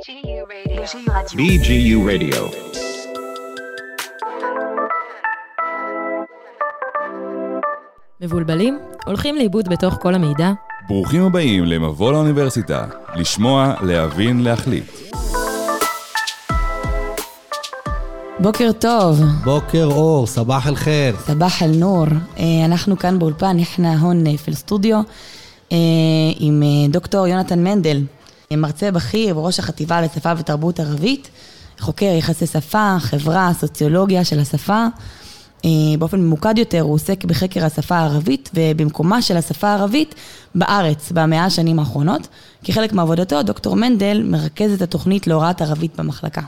BGU Radio. מבולבלים? הולכים לאיבוד בתוך כל המידע? ברוכים הבאים למבוא לאוניברסיטה, לשמוע, להבין, להחליט. בוקר טוב. בוקר אור, סבח אל חיר. סבח אל נור. אה, אנחנו כאן באולפן, אנחנו הון אה, פלסטודיו, אה, עם דוקטור יונתן מנדל, מרצה בכיר וראש החטיבה לשפה ותרבות ערבית, חוקר יחסי שפה, חברה, סוציולוגיה של השפה. באופן ממוקד יותר הוא עוסק בחקר השפה הערבית ובמקומה של השפה הערבית בארץ במאה השנים האחרונות. כחלק מעבודתו, דוקטור מנדל מרכז את התוכנית להוראת ערבית במחלקה.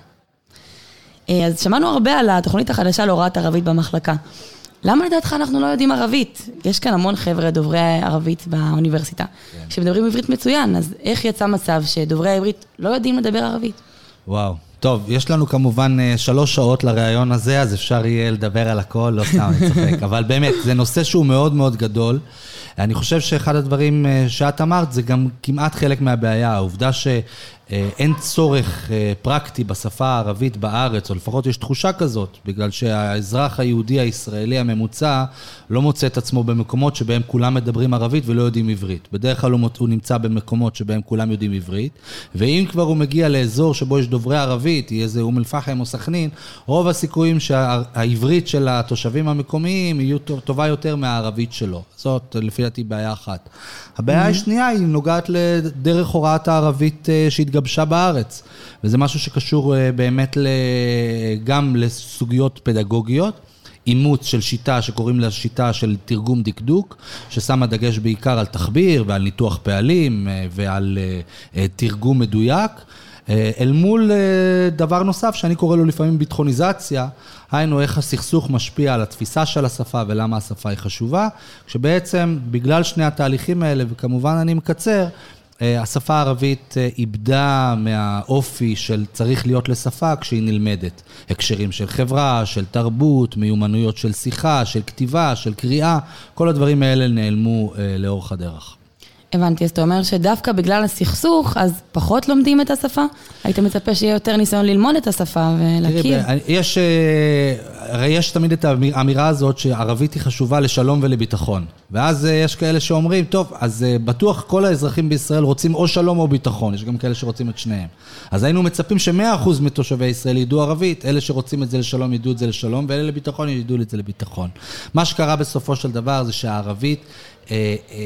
אה, אז שמענו הרבה על התוכנית החדשה להוראת ערבית במחלקה. למה לדעתך אנחנו לא יודעים ערבית? יש כאן המון חבר'ה דוברי ערבית באוניברסיטה, כן. שמדברים עברית מצוין, אז איך יצא מצב שדוברי העברית לא יודעים לדבר ערבית? וואו. טוב, יש לנו כמובן אה, שלוש שעות לראיון הזה, אז אפשר יהיה לדבר על הכל, לא סתם, אני צוחק. אבל באמת, זה נושא שהוא מאוד מאוד גדול. אני חושב שאחד הדברים אה, שאת אמרת זה גם כמעט חלק מהבעיה, העובדה ש... אין צורך אה, פרקטי בשפה הערבית בארץ, או לפחות יש תחושה כזאת, בגלל שהאזרח היהודי הישראלי הממוצע לא מוצא את עצמו במקומות שבהם כולם מדברים ערבית ולא יודעים עברית. בדרך כלל הוא נמצא במקומות שבהם כולם יודעים עברית, ואם כבר הוא מגיע לאזור שבו יש דוברי ערבית, יהיה זה אום אל-פחם או סכנין, רוב הסיכויים שהעברית של התושבים המקומיים יהיו טובה יותר מהערבית שלו. זאת לפי דעתי בעיה אחת. הבעיה השנייה היא נוגעת לדרך הוראת הערבית אה, שהתגבשה בארץ, וזה משהו שקשור אה, באמת גם לסוגיות פדגוגיות. אימוץ של שיטה שקוראים לה שיטה של תרגום דקדוק, ששמה דגש בעיקר על תחביר ועל ניתוח פעלים אה, ועל תרגום מדויק. אל מול דבר נוסף שאני קורא לו לפעמים ביטחוניזציה, היינו איך הסכסוך משפיע על התפיסה של השפה ולמה השפה היא חשובה, כשבעצם בגלל שני התהליכים האלה, וכמובן אני מקצר, אה, השפה הערבית אה, איבדה מהאופי של צריך להיות לשפה כשהיא נלמדת. הקשרים של חברה, של תרבות, מיומנויות של שיחה, של כתיבה, של קריאה, כל הדברים האלה נעלמו אה, לאורך הדרך. הבנתי, אז אתה אומר שדווקא בגלל הסכסוך, אז פחות לומדים את השפה? היית מצפה שיהיה יותר ניסיון ללמוד את השפה ולהכיר? יש, אה, הרי יש תמיד את האמירה הזאת שערבית היא חשובה לשלום ולביטחון. ואז אה, יש כאלה שאומרים, טוב, אז אה, בטוח כל האזרחים בישראל רוצים או שלום או ביטחון, יש גם כאלה שרוצים את שניהם. אז היינו מצפים ש-100% מתושבי ישראל ידעו ערבית, אלה שרוצים את זה לשלום ידעו את זה לשלום, ואלה לביטחון ידעו את זה לביטחון. מה שקרה בסופו של דבר זה שהערבית... אה, אה,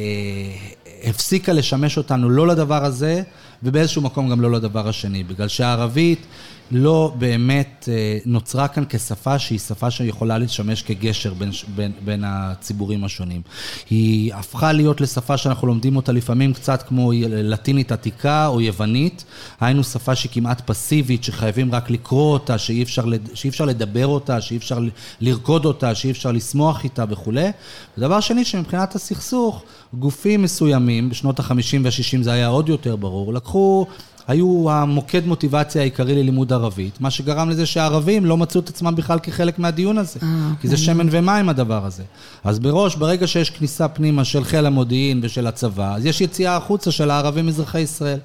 הפסיקה לשמש אותנו לא לדבר הזה, ובאיזשהו מקום גם לא לדבר השני, בגלל שהערבית לא באמת אה, נוצרה כאן כשפה שהיא שפה שיכולה לשמש כגשר בין, בין, בין הציבורים השונים. היא הפכה להיות לשפה שאנחנו לומדים אותה לפעמים קצת כמו לטינית עתיקה או יוונית, היינו שפה שהיא כמעט פסיבית, שחייבים רק לקרוא אותה, שאי אפשר, שאי אפשר לדבר אותה, שאי אפשר לרקוד אותה, שאי אפשר לשמוח איתה וכולי. ודבר שני, שמבחינת הסכסוך, גופים מסוימים, בשנות ה-50 וה-60 זה היה עוד יותר ברור, לקחו היו המוקד מוטיבציה העיקרי ללימוד ערבית, מה שגרם לזה שהערבים לא מצאו את עצמם בכלל כחלק מהדיון הזה, אה, כי זה אוקיי. שמן ומים הדבר הזה. אז בראש, ברגע שיש כניסה פנימה של חיל המודיעין ושל הצבא, אז יש יציאה החוצה של הערבים אזרחי ישראל.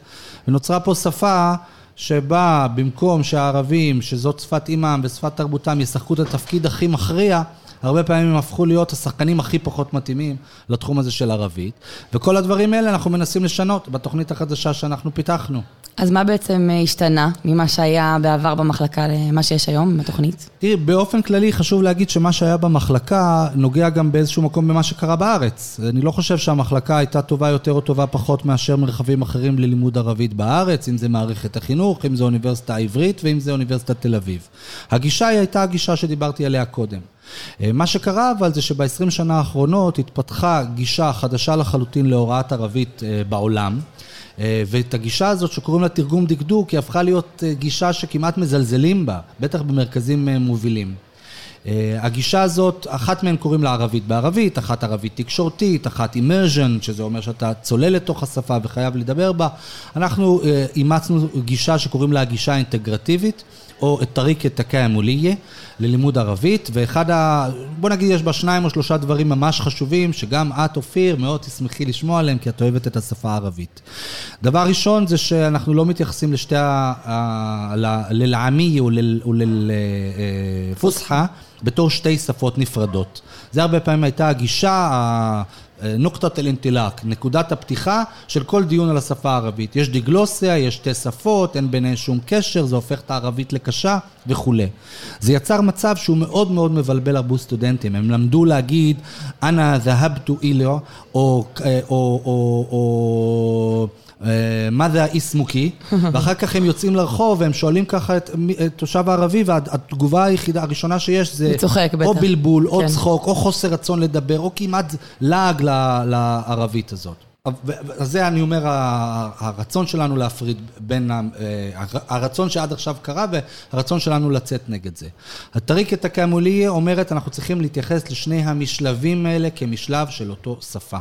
ונוצרה פה שפה שבה במקום שהערבים, שזאת שפת אימם ושפת תרבותם, ישחקו את התפקיד הכי מכריע, הרבה פעמים הם הפכו להיות השחקנים הכי פחות מתאימים לתחום הזה של ערבית. וכל הדברים האלה אנחנו מנסים לשנות בתוכנית החדשה שאנחנו פיתחנו. אז מה בעצם אה, השתנה ממה שהיה בעבר במחלקה למה שיש היום בתוכנית? תראי, באופן כללי חשוב להגיד שמה שהיה במחלקה נוגע גם באיזשהו מקום במה שקרה בארץ. אני לא חושב שהמחלקה הייתה טובה יותר או טובה פחות מאשר מרחבים אחרים ללימוד ערבית בארץ, אם זה מערכת החינוך, אם זה אוניברסיטה העברית ואם זה אוניברסיטת תל אביב. הגישה היא הייתה הגישה שדיברתי עליה קודם. אה, מה שקרה אבל זה שב-20 שנה האחרונות התפתחה גישה חדשה לחלוטין להוראת ערבית אה, בעולם. אה, ואת הגישה הזאת שקוראים לה תרגום דקדוק, היא הפכה להיות גישה שכמעט מזלזלים בה, בטח במרכזים מובילים. אה, הגישה הזאת, אחת מהן קוראים לה ערבית בערבית, אחת ערבית תקשורתית, אחת אימרז'ן, שזה אומר שאתה צולל לתוך השפה וחייב לדבר בה. אנחנו אה, אימצנו גישה שקוראים לה הגישה האינטגרטיבית. או את טריקת הקיימוליה ללימוד ערבית, ואחד ה... בוא נגיד יש בה שניים או שלושה דברים ממש חשובים, שגם את, אופיר, מאוד תשמחי לשמוע עליהם, כי את אוהבת את השפה הערבית. דבר ראשון זה שאנחנו לא מתייחסים לשתי ה... ללעמי ולפוסחה בתור שתי שפות נפרדות. זה הרבה פעמים הייתה הגישה נוקטת אל-אינטילאק, נקודת הפתיחה של כל דיון על השפה הערבית. יש דיגלוסיה, יש שתי שפות, אין ביניהן שום קשר, זה הופך את הערבית לקשה וכולי. זה יצר מצב שהוא מאוד מאוד מבלבל הרבה סטודנטים. הם למדו להגיד, אנא זהבתו אילו, או... או, או, או מה זה האיסמוקי, ואחר כך הם יוצאים לרחוב והם שואלים ככה את, את תושב הערבי והתגובה היחידה, הראשונה שיש זה צוחק, או בטח. בלבול, או כן. צחוק, או חוסר רצון לדבר, או כמעט לעג לערבית הזאת. אז זה אני אומר הרצון שלנו להפריד בין, אה, הרצון שעד עכשיו קרה והרצון שלנו לצאת נגד זה. הטריקת הקאמוליה אומרת אנחנו צריכים להתייחס לשני המשלבים האלה כמשלב של אותו שפה.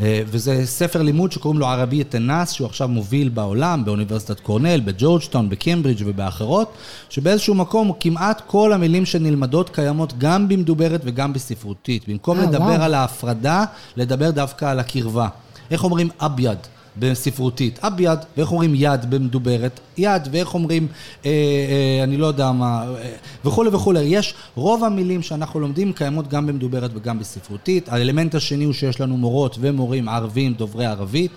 אה, וזה ספר לימוד שקוראים לו ערביית א-נאס, שהוא עכשיו מוביל בעולם, באוניברסיטת קורנל, בג'ורג'טון, בקיימברידג' ובאחרות, שבאיזשהו מקום כמעט כל המילים שנלמדות קיימות גם במדוברת וגם בספרותית. במקום אה, לדבר. על ההפרדה, לדבר דווקא על הקרבה. איך אומרים אביד בספרותית? אביד, ואיך אומרים יד במדוברת? יד, ואיך אומרים, אה, אה, אני לא יודע מה, אה, וכולי וכולי. יש, רוב המילים שאנחנו לומדים קיימות גם במדוברת וגם בספרותית. האלמנט השני הוא שיש לנו מורות ומורים ערבים דוברי ערבית.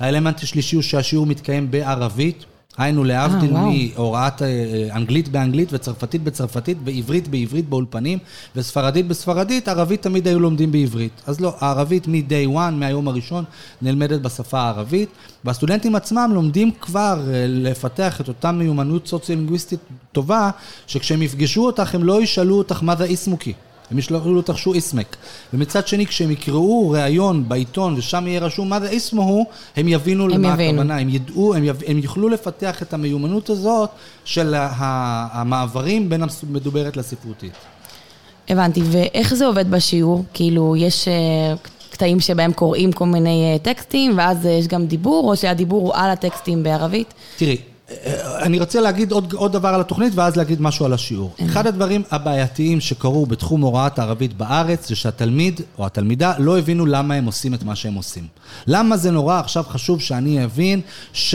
האלמנט השלישי הוא שהשיעור מתקיים בערבית. היינו להבדיל אה. מהוראת אה, אנגלית באנגלית וצרפתית בצרפתית ועברית בעברית באולפנים וספרדית בספרדית, ערבית תמיד היו לומדים בעברית. אז לא, הערבית מ-day one, מהיום הראשון, נלמדת בשפה הערבית, והסטודנטים עצמם לומדים כבר אה, לפתח את אותה מיומנות סוציו-לינגוויסטית טובה, שכשהם יפגשו אותך הם לא ישאלו אותך מה זה איסמוקי. הם ישאלו אותך שו איסמק. ומצד שני, כשהם יקראו ראיון בעיתון ושם יהיה רשום מה זה איסמו, הם יבינו הם למה יבינו. הכוונה, הם ידעו, הם, יב, הם יוכלו לפתח את המיומנות הזאת של המעברים בין המדוברת לספרותית. הבנתי, ואיך זה עובד בשיעור? כאילו, יש אה, קטעים שבהם קוראים כל מיני אה, טקסטים, ואז אה, יש גם דיבור, או שהדיבור הוא על הטקסטים בערבית? תראי, אני רוצה להגיד עוד, עוד דבר על התוכנית ואז להגיד משהו על השיעור. אחד הדברים הבעייתיים שקרו בתחום הוראת הערבית בארץ זה שהתלמיד או התלמידה לא הבינו למה הם עושים את מה שהם עושים. למה זה נורא עכשיו חשוב שאני אבין ש...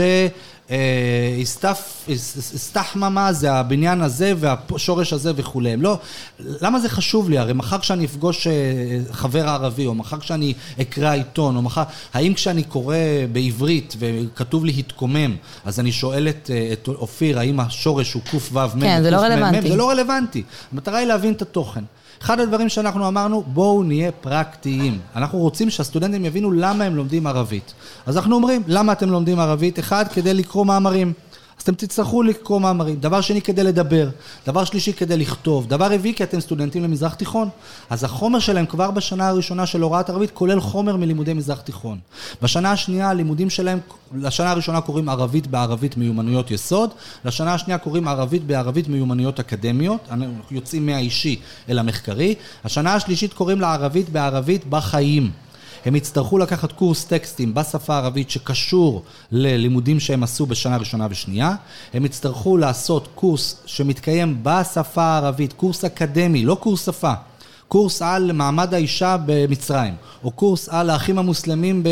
אה, הס- הסתחממה זה הבניין הזה והשורש הזה וכולי. לא, למה זה חשוב לי? הרי מחר כשאני אפגוש אה, חבר ערבי, או מחר כשאני אקרא עיתון, או מחר, האם כשאני קורא בעברית וכתוב לי התקומם, אז אני שואל את, אה, את אופיר, האם השורש הוא קו"ו מ' כן, זה לא או קמ"מ? רלוונטי. זה לא רלוונטי. המטרה היא להבין את התוכן. אחד הדברים שאנחנו אמרנו, בואו נהיה פרקטיים. אנחנו רוצים שהסטודנטים יבינו למה הם לומדים ערבית. אז אנחנו אומרים, למה אתם לומדים ערבית? אחד, כדי לקרוא מאמרים. אז אתם תצטרכו לקרוא מאמרים. דבר שני, כדי לדבר. דבר שלישי, כדי לכתוב. דבר רביעי, כי אתם סטודנטים למזרח תיכון. אז החומר שלהם כבר בשנה הראשונה של הוראת ערבית כולל חומר מלימודי מזרח תיכון. בשנה השנייה, הלימודים שלהם, לשנה הראשונה קוראים ערבית בערבית מיומנויות יסוד, לשנה השנייה קוראים ערבית בערבית מיומנויות אקדמיות, יוצאים מהאישי אל המחקרי. השנה השלישית קוראים לה ערבית בערבית בחיים. הם יצטרכו לקחת קורס טקסטים בשפה הערבית שקשור ללימודים שהם עשו בשנה ראשונה ושנייה. הם יצטרכו לעשות קורס שמתקיים בשפה הערבית, קורס אקדמי, לא קורס שפה. קורס על מעמד האישה במצרים, או קורס על האחים המוסלמים ב-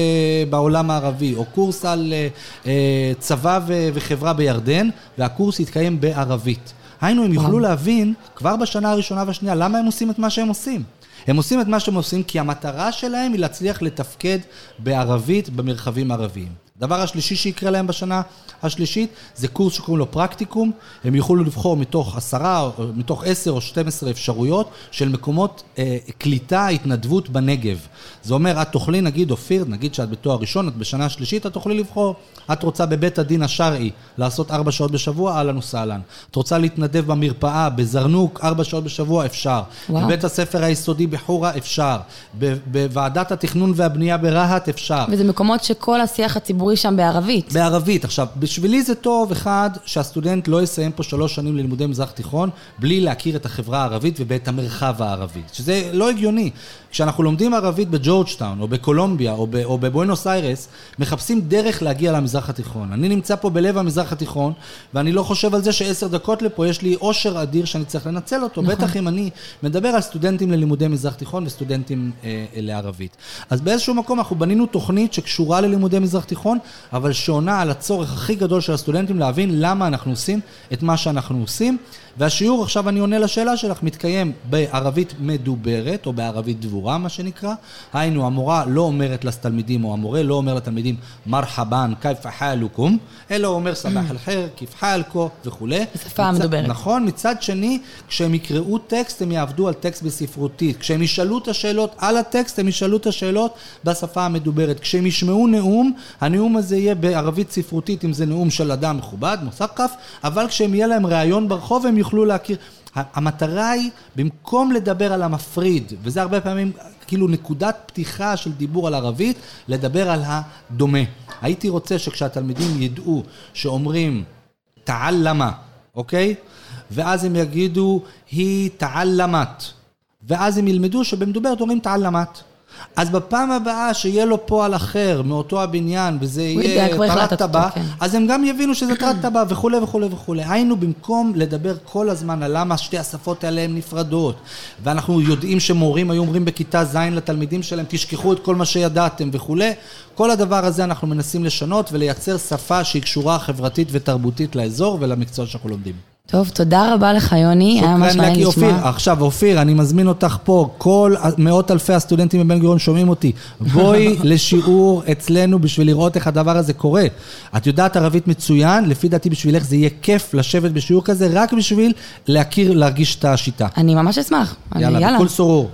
בעולם הערבי, או קורס על אה, אה, צבא ו- וחברה בירדן, והקורס יתקיים בערבית. היינו, הם יוכלו להבין כבר בשנה הראשונה והשנייה למה הם עושים את מה שהם עושים. הם עושים את מה שהם עושים כי המטרה שלהם היא להצליח לתפקד בערבית במרחבים ערביים. הדבר השלישי שיקרה להם בשנה השלישית זה קורס שקוראים לו פרקטיקום. הם יוכלו לבחור מתוך עשרה, מתוך עשר או 12 אפשרויות של מקומות אה, קליטה, התנדבות בנגב. זה אומר, את תוכלי, נגיד אופיר, נגיד שאת בתואר ראשון, את בשנה השלישית, את תוכלי לבחור. את רוצה בבית הדין השרעי לעשות ארבע שעות בשבוע, אהלן וסהלן. את רוצה להתנדב במרפאה, בזרנוק, ארבע שעות בשבוע, אפשר. וואו. בבית הספר היסודי בחורה, אפשר. בוועדת התכנון והבנייה ברהט, אפשר. וזה מקומות שכל השיח הציבורי דיבורי שם בערבית. בערבית. עכשיו, בשבילי זה טוב, אחד, שהסטודנט לא יסיים פה שלוש שנים ללימודי מזרח תיכון, בלי להכיר את החברה הערבית ואת המרחב הערבי, שזה לא הגיוני. כשאנחנו לומדים ערבית בג'ורג'טאון, או בקולומביה, או, ב- או בבואנוס איירס, מחפשים דרך להגיע למזרח התיכון. אני נמצא פה בלב המזרח התיכון, ואני לא חושב על זה שעשר דקות לפה יש לי עושר אדיר שאני צריך לנצל אותו. נכון. בטח אם אני מדבר על סטודנטים ללימודי מזרח תיכון וסטודנטים אה, לערבית. אז באיזשהו מקום אנחנו בנינו תוכנית שקשורה ללימודי מזרח תיכון, אבל שעונה על הצורך הכי גדול של הסטודנטים להבין למה אנחנו עושים את מה שאנחנו עושים. והשיעור, עכשיו אני עונה לשאלה שלך, מתקיים בערבית מדוברת, או בערבית דבורה, מה שנקרא. היינו, המורה לא אומרת לתלמידים, או המורה לא אומר לתלמידים, מרחבן, כיף חלוקום, אלא הוא אומר סבח אל-חיר, כיף חלקו וכולי. בשפה המדוברת. נכון, מצד שני, כשהם יקראו טקסט, הם יעבדו על טקסט בספרותית. כשהם ישאלו את השאלות על הטקסט, הם ישאלו את השאלות בשפה המדוברת. כשהם ישמעו נאום, הנאום הזה יהיה בערבית ספרותית, אם זה נאום של אדם מכובד, מוסקף, אבל כשהם יהיה להם ראיון ברחוב, הם יוכלו להכיר. המטרה היא, במקום לדבר על המפריד, וזה הרבה פעמים כאילו נקודת פתיחה של דיבור על ערבית, לדבר על הדומה. הייתי רוצה שכשהתלמידים ידעו שאומרים תעלמה, אוקיי? ואז הם יגידו, היא תעלמת. ואז הם ילמדו שבמדוברת אומרים תעלמת. אז בפעם הבאה שיהיה לו פועל אחר מאותו הבניין, וזה יהיה אותו, טבע, כן. אז הם גם יבינו שזה טרת טבע וכולי וכולי וכולי. היינו, במקום לדבר כל הזמן על למה שתי השפות האלה הן נפרדות, ואנחנו יודעים שמורים היו אומרים בכיתה ז' לתלמידים שלהם, תשכחו את כל מה שידעתם וכולי, כל הדבר הזה אנחנו מנסים לשנות ולייצר שפה שהיא קשורה חברתית ותרבותית לאזור ולמקצוע שאנחנו לומדים. טוב, תודה רבה לך, יוני. היה ממש מעניין לקי אופיר. לשמוע. עכשיו, אופיר, אני מזמין אותך פה, כל מאות אלפי הסטודנטים בבן גוריון שומעים אותי. בואי לשיעור אצלנו בשביל לראות איך הדבר הזה קורה. את יודעת ערבית מצוין, לפי דעתי בשבילך זה יהיה כיף לשבת בשיעור כזה, רק בשביל להכיר, להרגיש את השיטה. אני ממש אשמח. אני- יאללה, בכל סורור.